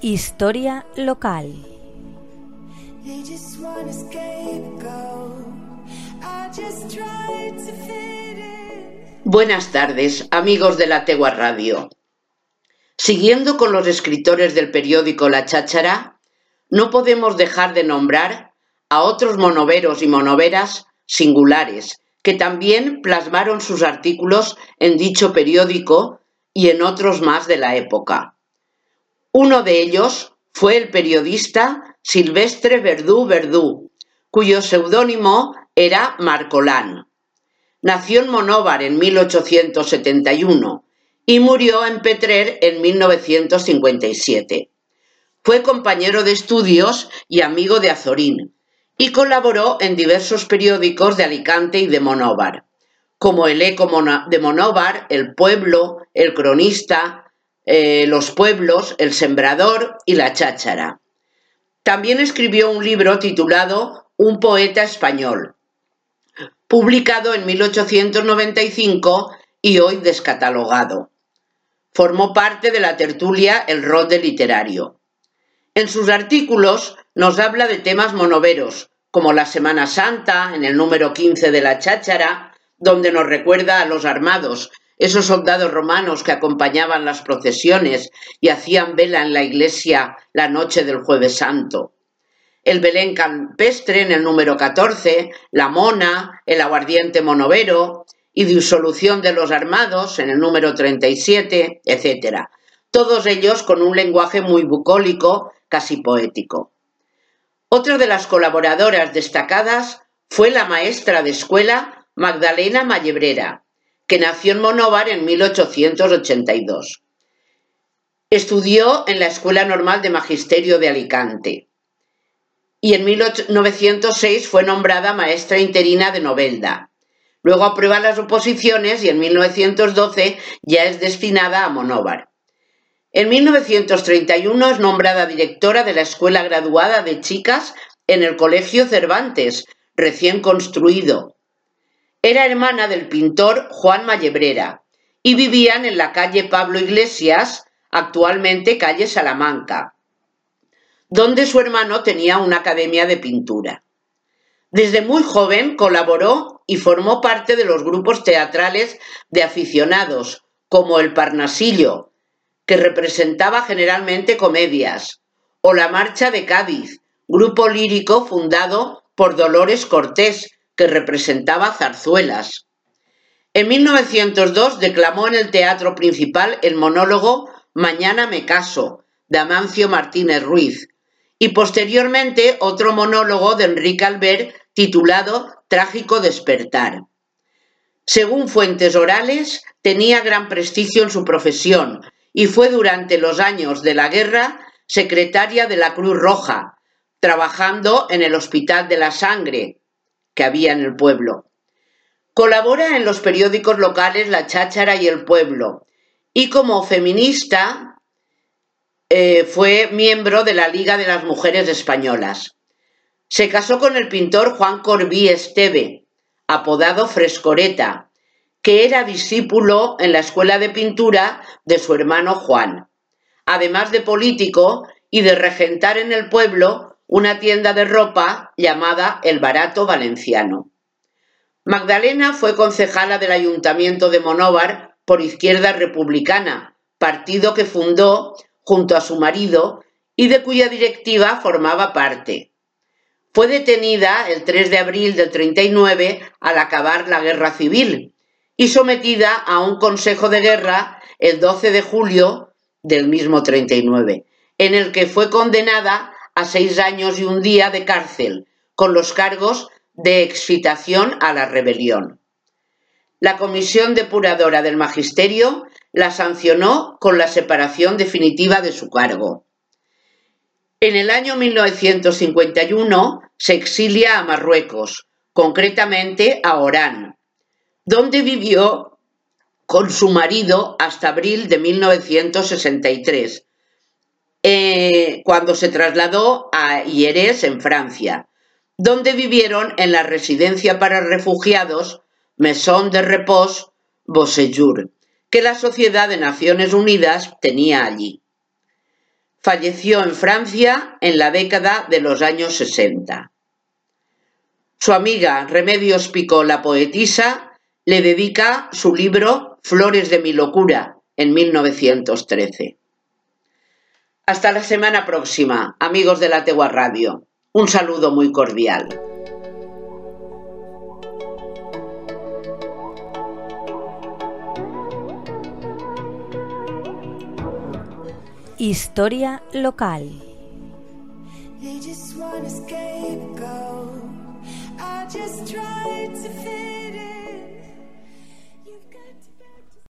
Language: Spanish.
Historia local. Buenas tardes, amigos de la Tegua Radio. Siguiendo con los escritores del periódico La Cháchara, no podemos dejar de nombrar a otros monoveros y monoveras singulares que también plasmaron sus artículos en dicho periódico y en otros más de la época. Uno de ellos fue el periodista Silvestre Verdú Verdú, cuyo seudónimo era Marcolán. Nació en Monóvar en 1871 y murió en Petrer en 1957. Fue compañero de estudios y amigo de Azorín y colaboró en diversos periódicos de Alicante y de Monóvar, como el Eco de Monóvar, El Pueblo, El Cronista, eh, Los Pueblos, El Sembrador y La Cháchara. También escribió un libro titulado Un poeta español, publicado en 1895 y hoy descatalogado. Formó parte de la tertulia El Rode Literario. En sus artículos nos habla de temas monoveros, como la Semana Santa, en el número 15 de la Cháchara, donde nos recuerda a los armados esos soldados romanos que acompañaban las procesiones y hacían vela en la iglesia la noche del jueves santo. El Belén campestre en el número 14, la mona, el aguardiente monovero y disolución de los armados en el número 37, etc. Todos ellos con un lenguaje muy bucólico, casi poético. Otra de las colaboradoras destacadas fue la maestra de escuela Magdalena Mallebrera, que nació en Monóvar en 1882. Estudió en la Escuela Normal de Magisterio de Alicante y en 1906 fue nombrada maestra interina de Novelda. Luego aprueba las oposiciones y en 1912 ya es destinada a Monóvar. En 1931 es nombrada directora de la Escuela Graduada de Chicas en el Colegio Cervantes, recién construido, era hermana del pintor Juan Mallebrera y vivían en la calle Pablo Iglesias, actualmente calle Salamanca, donde su hermano tenía una academia de pintura. Desde muy joven colaboró y formó parte de los grupos teatrales de aficionados, como el Parnasillo, que representaba generalmente comedias, o la Marcha de Cádiz, grupo lírico fundado por Dolores Cortés, que representaba zarzuelas. En 1902 declamó en el Teatro Principal el monólogo Mañana me caso, de Amancio Martínez Ruiz, y posteriormente otro monólogo de Enrique Albert titulado Trágico despertar. Según fuentes orales, tenía gran prestigio en su profesión y fue durante los años de la guerra secretaria de la Cruz Roja, trabajando en el Hospital de la Sangre, que había en el pueblo. Colabora en los periódicos locales La Cháchara y El Pueblo y como feminista eh, fue miembro de la Liga de las Mujeres Españolas. Se casó con el pintor Juan Corbí Esteve, apodado Frescoreta, que era discípulo en la escuela de pintura de su hermano Juan, además de político y de regentar en el pueblo una tienda de ropa llamada El Barato Valenciano. Magdalena fue concejala del Ayuntamiento de Monóvar por Izquierda Republicana, partido que fundó junto a su marido y de cuya directiva formaba parte. Fue detenida el 3 de abril del 39 al acabar la guerra civil y sometida a un consejo de guerra el 12 de julio del mismo 39, en el que fue condenada a seis años y un día de cárcel, con los cargos de excitación a la rebelión. La Comisión Depuradora del Magisterio la sancionó con la separación definitiva de su cargo. En el año 1951 se exilia a Marruecos, concretamente a Orán, donde vivió con su marido hasta abril de 1963, eh, cuando se trasladó a Hierés, en Francia, donde vivieron en la residencia para refugiados Maison de Repos Beauséjour, que la Sociedad de Naciones Unidas tenía allí. falleció en Francia en la década de los años 60. Su amiga Remedios Picó, la poetisa, le dedica su libro Flores de mi locura en 1913. Hasta la semana próxima, amigos de la Tegua Radio. Un saludo muy cordial. Historia local.